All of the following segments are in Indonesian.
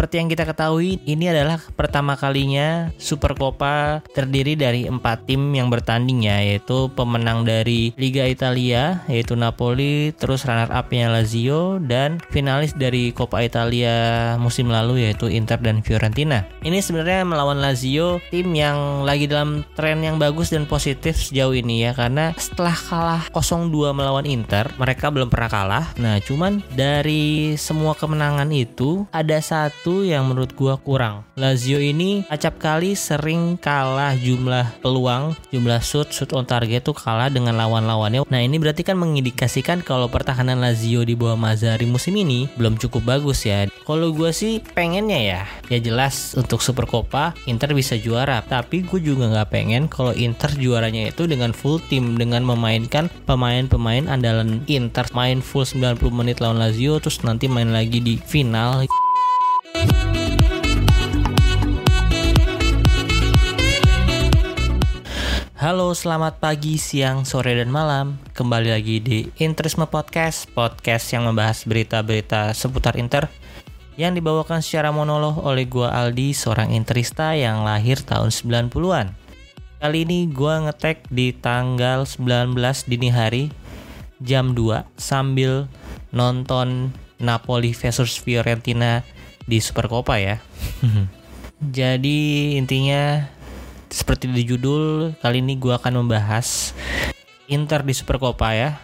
Seperti yang kita ketahui, ini adalah pertama kalinya Super Copa terdiri dari empat tim yang bertanding ya, yaitu pemenang dari Liga Italia, yaitu Napoli, terus runner up-nya Lazio, dan finalis dari Coppa Italia musim lalu yaitu Inter dan Fiorentina. Ini sebenarnya melawan Lazio, tim yang lagi dalam tren yang bagus dan positif sejauh ini ya, karena setelah kalah 0-2 melawan Inter, mereka belum pernah kalah. Nah, cuman dari semua kemenangan itu, ada satu satu yang menurut gua kurang. Lazio ini acap kali sering kalah jumlah peluang, jumlah shoot, shoot on target tuh kalah dengan lawan-lawannya. Nah ini berarti kan mengindikasikan kalau pertahanan Lazio di bawah Mazzari musim ini belum cukup bagus ya. Kalau gua sih pengennya ya, ya jelas untuk Super Copa Inter bisa juara. Tapi gue juga nggak pengen kalau Inter juaranya itu dengan full tim dengan memainkan pemain-pemain andalan Inter main full 90 menit lawan Lazio terus nanti main lagi di final Halo, selamat pagi, siang, sore, dan malam. Kembali lagi di Interisme Podcast, podcast yang membahas berita-berita seputar Inter yang dibawakan secara monolog oleh gua Aldi, seorang interista yang lahir tahun 90-an. Kali ini gua ngetek di tanggal 19 dini hari jam 2 sambil nonton Napoli versus Fiorentina di Super Copa ya. Jadi intinya seperti di judul, kali ini gue akan membahas Inter di Super Copa ya.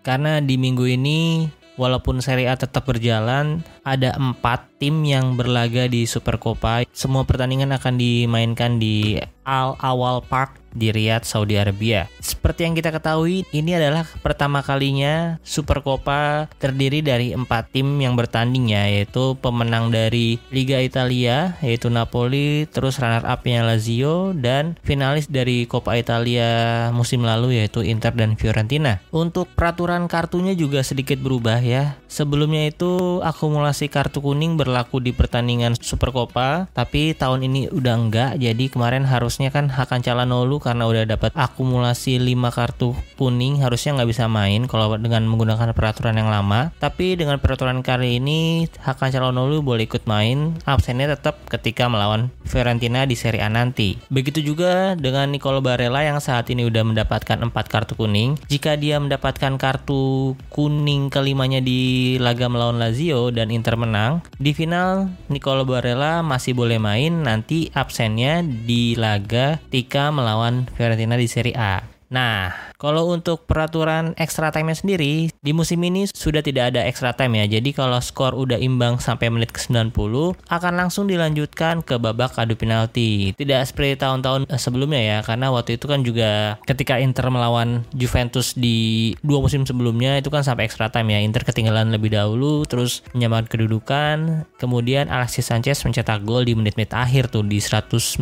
Karena di minggu ini, walaupun Serie A tetap berjalan, ada empat tim yang berlaga di Super Copa. Semua pertandingan akan dimainkan di Al Awal Park di Riyadh, Saudi Arabia. Seperti yang kita ketahui, ini adalah pertama kalinya Super Copa terdiri dari empat tim yang bertanding ya, yaitu pemenang dari Liga Italia, yaitu Napoli, terus runner up-nya Lazio, dan finalis dari Coppa Italia musim lalu yaitu Inter dan Fiorentina. Untuk peraturan kartunya juga sedikit berubah ya. Sebelumnya itu akumulasi kartu kuning berlaku di pertandingan Super Copa, tapi tahun ini udah enggak, jadi kemarin harusnya kan Hakan Calhanoglu karena udah dapat akumulasi 5 kartu kuning harusnya nggak bisa main kalau dengan menggunakan peraturan yang lama. Tapi dengan peraturan kali ini Hakan Calhanoglu boleh ikut main, absennya tetap ketika melawan Fiorentina di Serie A nanti. Begitu juga dengan Nicolo Barella yang saat ini udah mendapatkan 4 kartu kuning. Jika dia mendapatkan kartu kuning kelimanya di laga melawan Lazio dan Inter menang, di final Nicolo Barella masih boleh main nanti absennya di laga ketika melawan Fiorentina di Serie A. Nah, kalau untuk peraturan extra time-nya sendiri, di musim ini sudah tidak ada extra time ya. Jadi kalau skor udah imbang sampai menit ke 90, akan langsung dilanjutkan ke babak adu penalti. Tidak seperti tahun-tahun eh, sebelumnya ya, karena waktu itu kan juga ketika Inter melawan Juventus di dua musim sebelumnya itu kan sampai extra time ya. Inter ketinggalan lebih dahulu, terus menyamakan kedudukan. Kemudian Alexis Sanchez mencetak gol di menit-menit akhir tuh di 119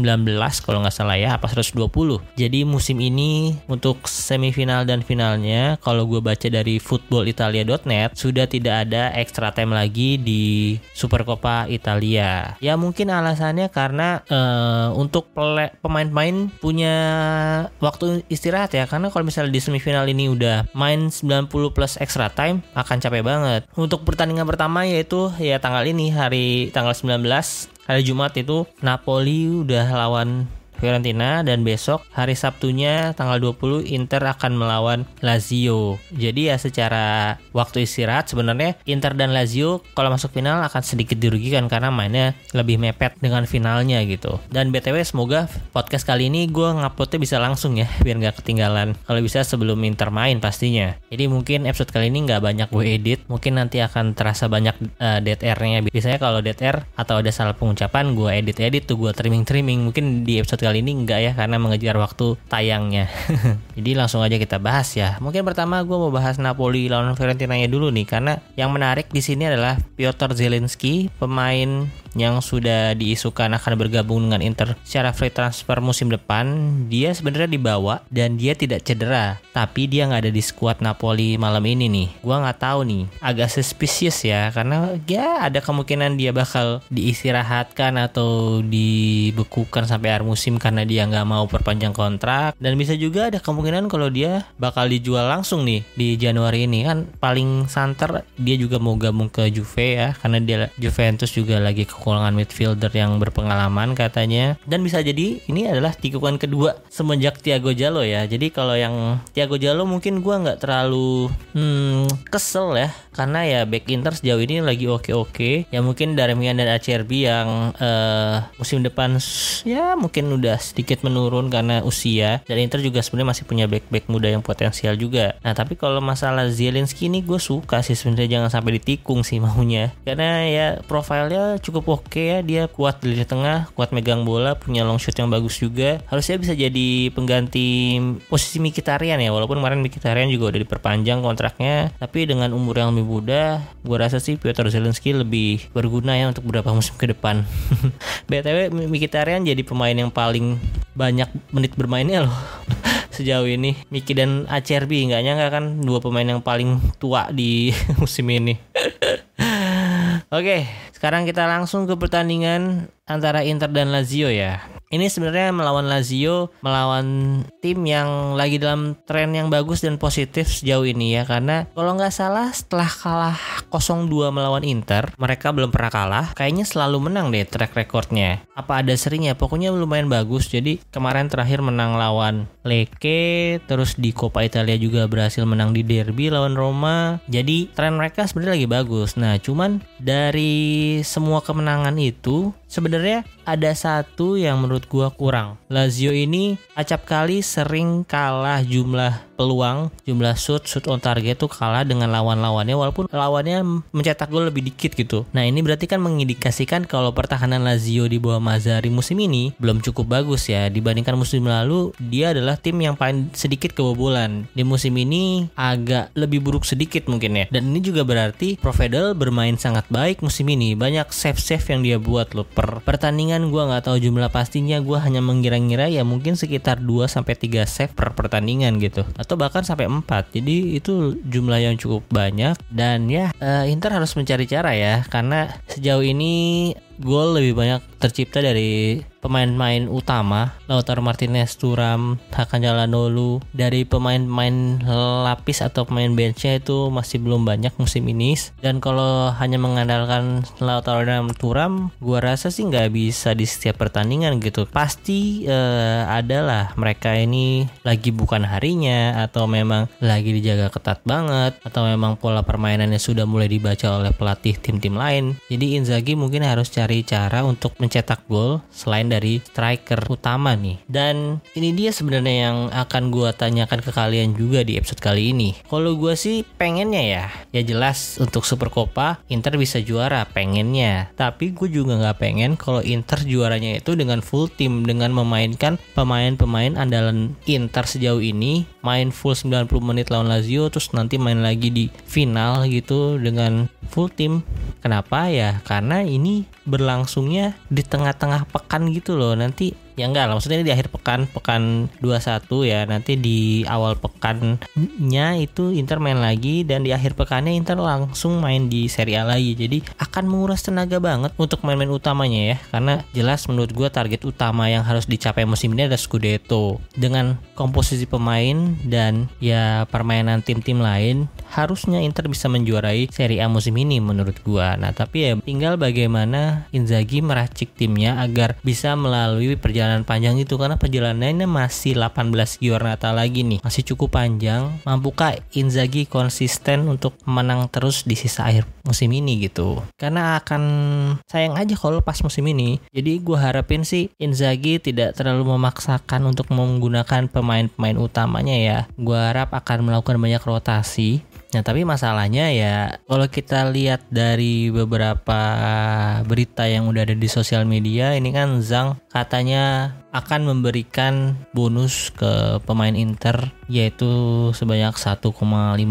kalau nggak salah ya, apa 120. Jadi musim ini untuk semi semifinal dan finalnya kalau gue baca dari footballitalia.net sudah tidak ada extra time lagi di Super Coppa Italia. Ya mungkin alasannya karena uh, untuk pemain-pemain punya waktu istirahat ya karena kalau misalnya di semifinal ini udah main 90 plus extra time akan capek banget. Untuk pertandingan pertama yaitu ya tanggal ini hari tanggal 19 hari Jumat itu Napoli udah lawan Fiorentina dan besok hari Sabtunya tanggal 20 Inter akan melawan Lazio. Jadi ya secara waktu istirahat sebenarnya Inter dan Lazio kalau masuk final akan sedikit dirugikan karena mainnya lebih mepet dengan finalnya gitu. Dan BTW semoga podcast kali ini gue nguploadnya bisa langsung ya biar nggak ketinggalan. Kalau bisa sebelum Inter main pastinya. Jadi mungkin episode kali ini nggak banyak gue edit. Mungkin nanti akan terasa banyak uh, dead airnya. Biasanya kalau dead air atau ada salah pengucapan gue edit-edit tuh gue trimming-trimming. Mungkin di episode kali kali ini enggak ya karena mengejar waktu tayangnya. Jadi langsung aja kita bahas ya. Mungkin pertama gue mau bahas Napoli lawan Fiorentina dulu nih karena yang menarik di sini adalah Piotr Zelensky, pemain yang sudah diisukan akan bergabung dengan Inter secara free transfer musim depan, dia sebenarnya dibawa dan dia tidak cedera, tapi dia nggak ada di skuad Napoli malam ini nih. Gua nggak tahu nih, agak suspicious ya karena ya ada kemungkinan dia bakal diistirahatkan atau dibekukan sampai akhir musim karena dia nggak mau perpanjang kontrak. Dan bisa juga ada kemungkinan kalau dia bakal dijual langsung nih di Januari ini. Kan paling santer dia juga mau gabung ke Juve ya karena dia Juventus juga lagi ke kekurangan midfielder yang berpengalaman katanya. Dan bisa jadi ini adalah tikungan kedua semenjak Thiago Jalo ya. Jadi kalau yang Thiago Jalo mungkin gua nggak terlalu hmm, kesel ya. Karena ya back Inter sejauh ini lagi oke-oke. Ya mungkin Darmian dan Acerbi yang uh, musim depan ya mungkin udah sedikit menurun karena usia dan Inter juga sebenarnya masih punya back-back muda yang potensial juga. Nah tapi kalau masalah Zielinski ini gue suka sih sebenarnya jangan sampai ditikung sih maunya. Karena ya profilnya cukup oke ya dia kuat di tengah kuat megang bola punya long shot yang bagus juga. Harusnya bisa jadi pengganti posisi Mikitarian ya walaupun kemarin Mikitarian juga udah diperpanjang kontraknya tapi dengan umur yang lebih muda gue rasa sih Piotr Zelensky lebih berguna ya untuk beberapa musim ke depan. BTW Mikitarian jadi pemain yang paling banyak menit bermainnya loh. Sejauh ini Miki dan Acerbi nggak nyangka kan? Dua pemain yang paling tua di musim ini. Oke, sekarang kita langsung ke pertandingan antara Inter dan Lazio ya. Ini sebenarnya melawan Lazio, melawan tim yang lagi dalam tren yang bagus dan positif sejauh ini ya. Karena kalau nggak salah setelah kalah 0-2 melawan Inter, mereka belum pernah kalah. Kayaknya selalu menang deh track recordnya. Apa ada seringnya? Pokoknya lumayan bagus. Jadi kemarin terakhir menang lawan Lecce, terus di Coppa Italia juga berhasil menang di derby lawan Roma. Jadi tren mereka sebenarnya lagi bagus. Nah, cuman dari semua kemenangan itu sebenarnya ada satu yang menurut gua kurang. Lazio ini acap kali sering kalah jumlah peluang, jumlah shoot, shoot on target tuh kalah dengan lawan-lawannya walaupun lawannya mencetak gol lebih dikit gitu. Nah, ini berarti kan mengindikasikan kalau pertahanan Lazio di bawah Mazzari musim ini belum cukup bagus ya dibandingkan musim lalu dia adalah tim yang paling sedikit kebobolan. Di musim ini agak lebih buruk sedikit mungkin ya. Dan ini juga berarti Provedel bermain sangat baik musim ini. Banyak save-save yang dia buat loh per pertandingan gua nggak tahu jumlah pastinya gua hanya mengira-ngira ya mungkin sekitar 2 sampai 3 save per pertandingan gitu atau bahkan sampai 4 jadi itu jumlah yang cukup banyak. Dan ya uh, Inter harus mencari cara ya karena sejauh ini gol lebih banyak tercipta dari pemain-pemain utama. Lautaro Martinez, Turam, Hakan Calhanoglu dari pemain-pemain lapis atau pemain benchnya itu masih belum banyak musim ini. Dan kalau hanya mengandalkan Lautaro dan Turam gua rasa sih nggak bisa di setiap pertandingan gitu. Pasti uh, adalah mereka ini lagi bukan harinya atau memang lagi dijaga ketat banget atau memang pola permainannya sudah mulai dibaca oleh pelatih tim-tim lain. Jadi Inzaghi mungkin harus cari cara untuk mencetak gol selain dari striker utama nih. Dan ini dia sebenarnya yang akan gue tanyakan ke kalian juga di episode kali ini. Kalau gue sih pengennya ya, ya jelas untuk Super Copa Inter bisa juara, pengennya. Tapi gue juga nggak pengen kalau Inter juaranya itu dengan full tim dengan memainkan pemain-pemain andalan Inter sejauh ini main full 90 menit lawan Lazio terus nanti main lagi di final gitu dengan full tim. Kenapa ya? Karena ini berlangsungnya di tengah-tengah pekan gitu loh. Nanti ya enggak lah maksudnya ini di akhir pekan pekan 21 ya nanti di awal pekannya itu Inter main lagi dan di akhir pekannya Inter langsung main di Serie A lagi. Jadi akan menguras tenaga banget untuk main-main utamanya ya karena jelas menurut gue target utama yang harus dicapai musim ini adalah Scudetto. Dengan komposisi pemain dan ya permainan tim-tim lain harusnya Inter bisa menjuarai Serie A musim ini menurut gue nah tapi ya tinggal bagaimana Inzaghi meracik timnya agar bisa melalui perjalanan perjalanan panjang itu karena perjalanannya masih 18 giornata lagi nih. Masih cukup panjang. Mampukah Inzaghi konsisten untuk menang terus di sisa akhir musim ini gitu? Karena akan sayang aja kalau pas musim ini. Jadi gue harapin sih Inzaghi tidak terlalu memaksakan untuk menggunakan pemain-pemain utamanya ya. Gue harap akan melakukan banyak rotasi Nah tapi masalahnya ya kalau kita lihat dari beberapa berita yang udah ada di sosial media ini kan Zhang katanya akan memberikan bonus ke pemain Inter yaitu sebanyak 1,5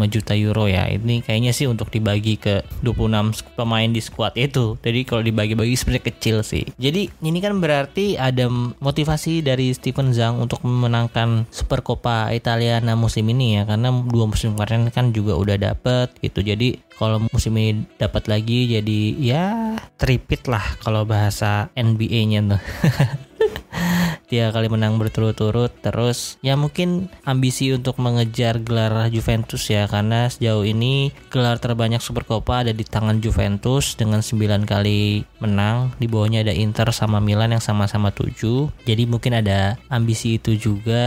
juta euro ya. Ini kayaknya sih untuk dibagi ke 26 pemain di squad itu. Jadi kalau dibagi-bagi sebenarnya kecil sih. Jadi ini kan berarti ada motivasi dari Steven Zhang untuk memenangkan Super Coppa Italiana musim ini ya karena dua musim kemarin kan juga udah dapet gitu. Jadi kalau musim ini dapat lagi jadi ya tripit lah kalau bahasa NBA-nya tuh. tiga kali menang berturut-turut terus ya mungkin ambisi untuk mengejar gelar Juventus ya karena sejauh ini gelar terbanyak Super Supercoppa ada di tangan Juventus dengan 9 kali menang. Di bawahnya ada Inter sama Milan yang sama-sama 7 jadi mungkin ada ambisi itu juga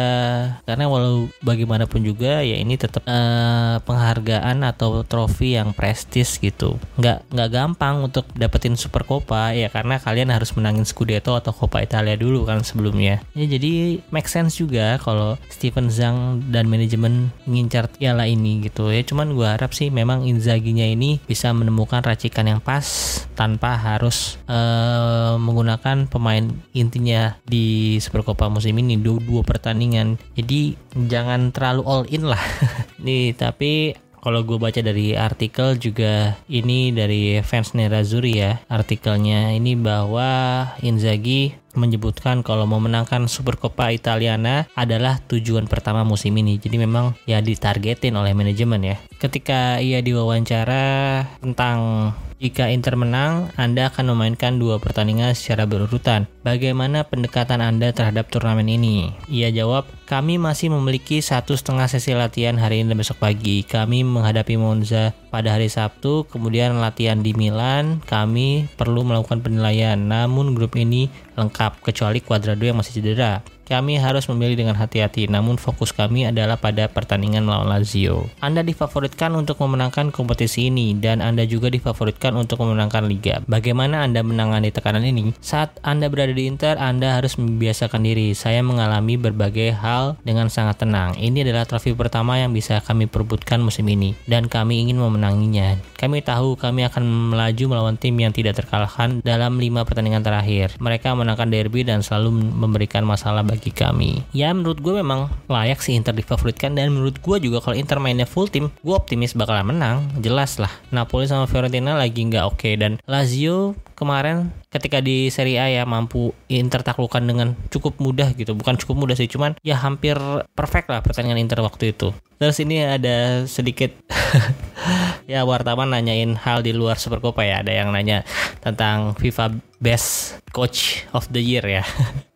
karena walau bagaimanapun juga ya ini tetap uh, penghargaan atau trofi yang prestis gitu. Nggak nggak gampang untuk dapetin Super Supercoppa ya karena kalian harus menangin Scudetto atau Coppa Italia dulu kan sebelumnya ya. Jadi make sense juga kalau Steven Zhang dan manajemen ngincar piala ini gitu ya. Cuman gue harap sih memang Inzaghi-nya ini bisa menemukan racikan yang pas tanpa harus uh, menggunakan pemain intinya di Supercopa musim ini dua, dua pertandingan. Jadi jangan terlalu all in lah. Nih tapi kalau gue baca dari artikel juga ini dari fans Nerazzurri ya artikelnya ini bahwa Inzaghi menyebutkan kalau memenangkan Supercoppa Italiana adalah tujuan pertama musim ini. Jadi memang ya ditargetin oleh manajemen ya. Ketika ia diwawancara tentang jika Inter menang, Anda akan memainkan dua pertandingan secara berurutan. Bagaimana pendekatan Anda terhadap turnamen ini? Ia jawab, kami masih memiliki satu setengah sesi latihan hari ini dan besok pagi. Kami menghadapi Monza pada hari Sabtu, kemudian latihan di Milan. Kami perlu melakukan penilaian, namun grup ini lengkap kecuali Cuadrado yang masih cedera. Kami harus memilih dengan hati-hati, namun fokus kami adalah pada pertandingan melawan Lazio. Anda difavoritkan untuk memenangkan kompetisi ini, dan Anda juga difavoritkan untuk memenangkan Liga. Bagaimana Anda menangani tekanan ini? Saat Anda berada di Inter, Anda harus membiasakan diri. Saya mengalami berbagai hal dengan sangat tenang. Ini adalah trofi pertama yang bisa kami perebutkan musim ini, dan kami ingin memenanginya. Kami tahu kami akan melaju melawan tim yang tidak terkalahkan dalam lima pertandingan terakhir. Mereka menangkan derby dan selalu memberikan masalah bagi bagi kami. Ya menurut gue memang layak sih Inter difavoritkan dan menurut gue juga kalau Inter mainnya full tim, gue optimis bakalan menang. Jelas lah. Napoli sama Fiorentina lagi nggak oke okay. dan Lazio kemarin ketika di Serie A ya mampu Inter taklukan dengan cukup mudah gitu bukan cukup mudah sih cuman ya hampir perfect lah pertandingan Inter waktu itu terus ini ada sedikit ya wartawan nanyain hal di luar Supercopa ya ada yang nanya tentang FIFA Best Coach of the Year ya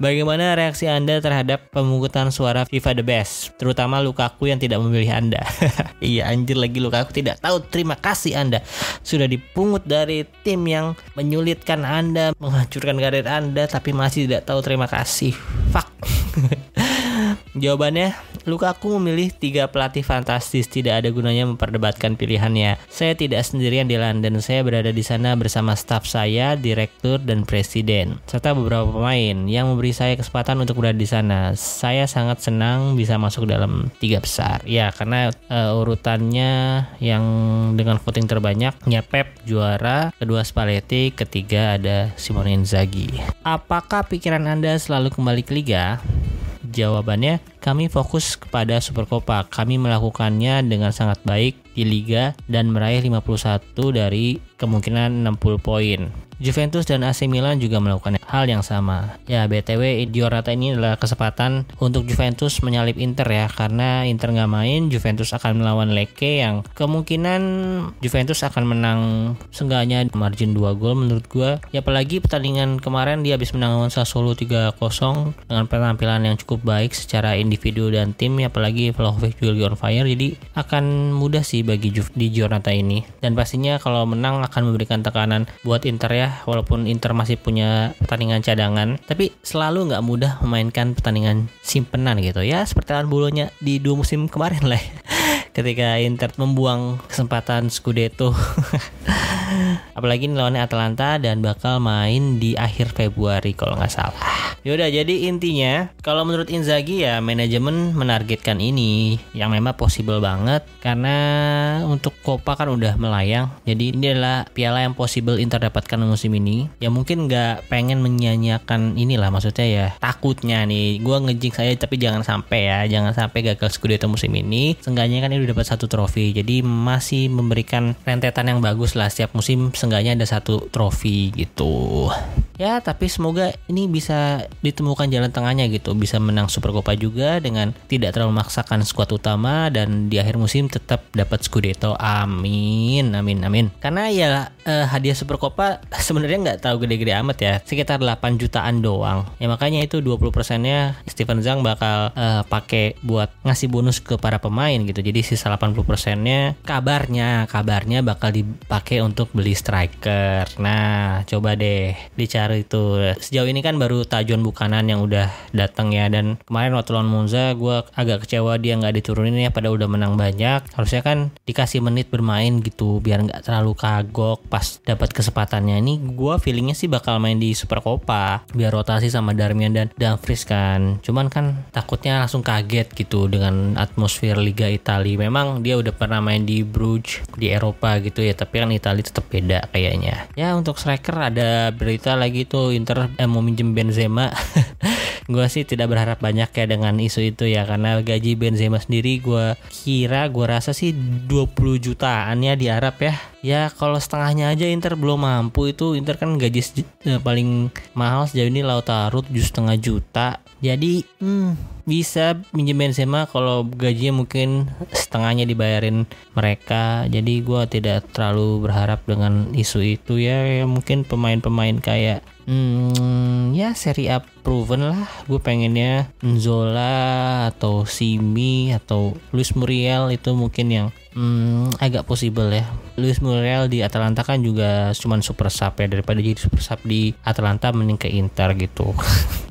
Bagaimana reaksi Anda terhadap pemungutan suara FIFA The Best, terutama Lukaku yang tidak memilih Anda? iya, anjir lagi Lukaku tidak tahu terima kasih Anda sudah dipungut dari tim yang menyulitkan Anda, menghancurkan karir Anda tapi masih tidak tahu terima kasih. Fuck. Jawabannya, Lukaku memilih tiga pelatih fantastis. Tidak ada gunanya memperdebatkan pilihannya. Saya tidak sendirian di London. Saya berada di sana bersama staf saya, direktur, dan presiden, serta beberapa pemain yang memberi saya kesempatan untuk berada di sana. Saya sangat senang bisa masuk dalam tiga besar. Ya, karena uh, urutannya yang dengan voting terbanyak, ya Pep juara, kedua Spalletti, ketiga ada Simone Inzaghi. Apakah pikiran Anda selalu kembali ke liga? Jawabannya, kami fokus kepada Super Copa. Kami melakukannya dengan sangat baik di liga dan meraih 51 dari kemungkinan 60 poin. Juventus dan AC Milan juga melakukan hal yang sama. Ya, BTW Giorata ini adalah kesempatan untuk Juventus menyalip Inter ya, karena Inter nggak main, Juventus akan melawan Lecce yang kemungkinan Juventus akan menang seenggaknya margin 2 gol menurut gua. Ya apalagi pertandingan kemarin dia habis menang lawan Sassuolo 3-0 dengan penampilan yang cukup baik secara individu dan tim, ya apalagi Vlahovic juga on fire, jadi akan mudah sih bagi Juve di Giornata ini. Dan pastinya kalau menang akan memberikan tekanan buat Inter ya walaupun Inter masih punya pertandingan cadangan tapi selalu nggak mudah memainkan pertandingan simpenan gitu. Ya seperti lawan bulunya di dua musim kemarin lah ketika Inter membuang kesempatan Scudetto Apalagi ini lawannya Atalanta dan bakal main di akhir Februari kalau nggak salah. Yaudah jadi intinya kalau menurut Inzaghi ya manajemen menargetkan ini yang memang possible banget karena untuk Copa kan udah melayang. Jadi ini adalah piala yang possible Inter dapatkan musim ini. Ya mungkin nggak pengen menyanyiakan inilah maksudnya ya takutnya nih gue ngejing saya tapi jangan sampai ya jangan sampai gagal Scudetto musim ini. Seenggaknya kan ini dapat satu trofi. Jadi masih memberikan rentetan yang bagus lah. Setiap musim seenggaknya ada satu trofi gitu. Ya tapi semoga ini bisa ditemukan jalan tengahnya gitu. Bisa menang Super Copa juga dengan tidak terlalu memaksakan skuad utama dan di akhir musim tetap dapat Scudetto. Amin amin amin. Karena ya eh, hadiah Super Copa sebenarnya nggak tahu gede-gede amat ya. Sekitar 8 jutaan doang. Ya makanya itu 20 persennya Steven Zhang bakal eh, pakai buat ngasih bonus ke para pemain gitu. Jadi sisa 80 persennya kabarnya kabarnya bakal dipakai untuk beli striker. Nah coba deh dicari itu sejauh ini kan baru Tajon Bukanan yang udah datang ya dan kemarin waktu lawan Monza gue agak kecewa dia nggak diturunin ya pada udah menang banyak. Harusnya kan dikasih menit bermain gitu biar nggak terlalu kagok pas dapat kesempatannya. Ini gue feelingnya sih bakal main di Super Copa biar rotasi sama Darmian dan Dumfries kan. Cuman kan takutnya langsung kaget gitu dengan atmosfer Liga Italia memang dia udah pernah main di Bruges di Eropa gitu ya tapi kan Italia tetap beda kayaknya. Ya untuk striker ada berita lagi gitu Inter eh, mau minjem Benzema. Gue sih tidak berharap banyak ya dengan isu itu ya karena gaji Benzema sendiri gue kira gue rasa sih 20 jutaan ya di Arab ya ya kalau setengahnya aja Inter belum mampu. Itu Inter kan gaji eh, paling mahal sejauh ini Lautaro 7 setengah juta. Jadi hmm, bisa minjem Benzema kalau gajinya mungkin setengahnya dibayarin mereka. Jadi gue tidak terlalu berharap dengan isu itu. Ya, ya mungkin pemain-pemain kayak hmm, ya seri A proven lah. Gue pengennya Zola atau Simi atau Luis Muriel itu mungkin yang hmm, agak possible ya Luis Muriel di Atalanta kan juga cuman super sub ya daripada jadi super sub di Atalanta mending ke Inter gitu.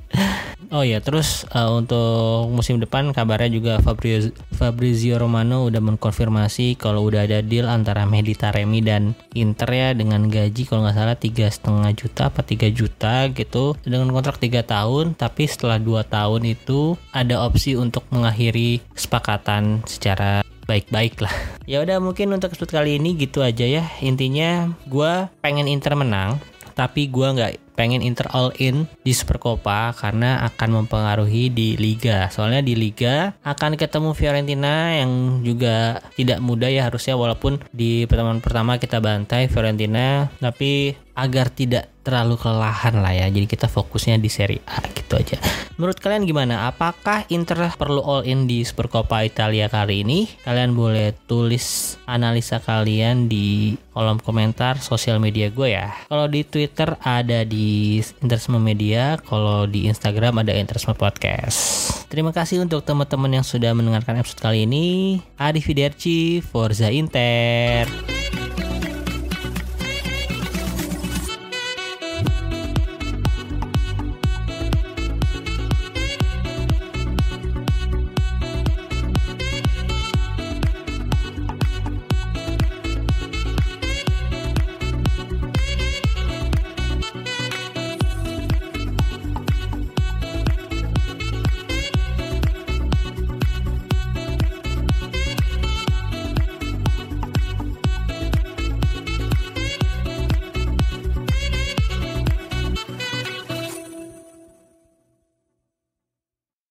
Oh ya, terus uh, untuk musim depan kabarnya juga Fabrizio, Fabrizio Romano udah mengkonfirmasi kalau udah ada deal antara Mehdi Taremi dan Inter ya dengan gaji kalau nggak salah tiga setengah juta apa tiga juta gitu. Dengan kontrak tiga tahun, tapi setelah dua tahun itu ada opsi untuk mengakhiri kesepakatan secara baik-baik lah. Ya udah mungkin untuk episode kali ini gitu aja ya. Intinya gue pengen Inter menang, tapi gue nggak pengen Inter all in di Super Copa karena akan mempengaruhi di Liga. Soalnya di Liga akan ketemu Fiorentina yang juga tidak mudah ya harusnya walaupun di pertemuan pertama kita bantai Fiorentina tapi agar tidak terlalu kelelahan lah ya. Jadi kita fokusnya di Serie A gitu aja. Menurut kalian gimana? Apakah Inter perlu all in di Supercoppa Italia kali ini? Kalian boleh tulis analisa kalian di kolom komentar sosial media gue ya. Kalau di Twitter ada di Interisme Media, kalau di Instagram ada Interisme Podcast. Terima kasih untuk teman-teman yang sudah mendengarkan episode kali ini. Adi Fiderci, Forza Inter.